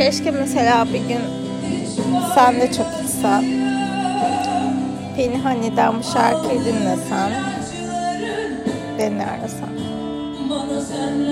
Keşke mesela bir gün sen de çok içsen. Pinhani'den bu şarkıyı dinlesen. Beni arasan. Bana sen lazımsın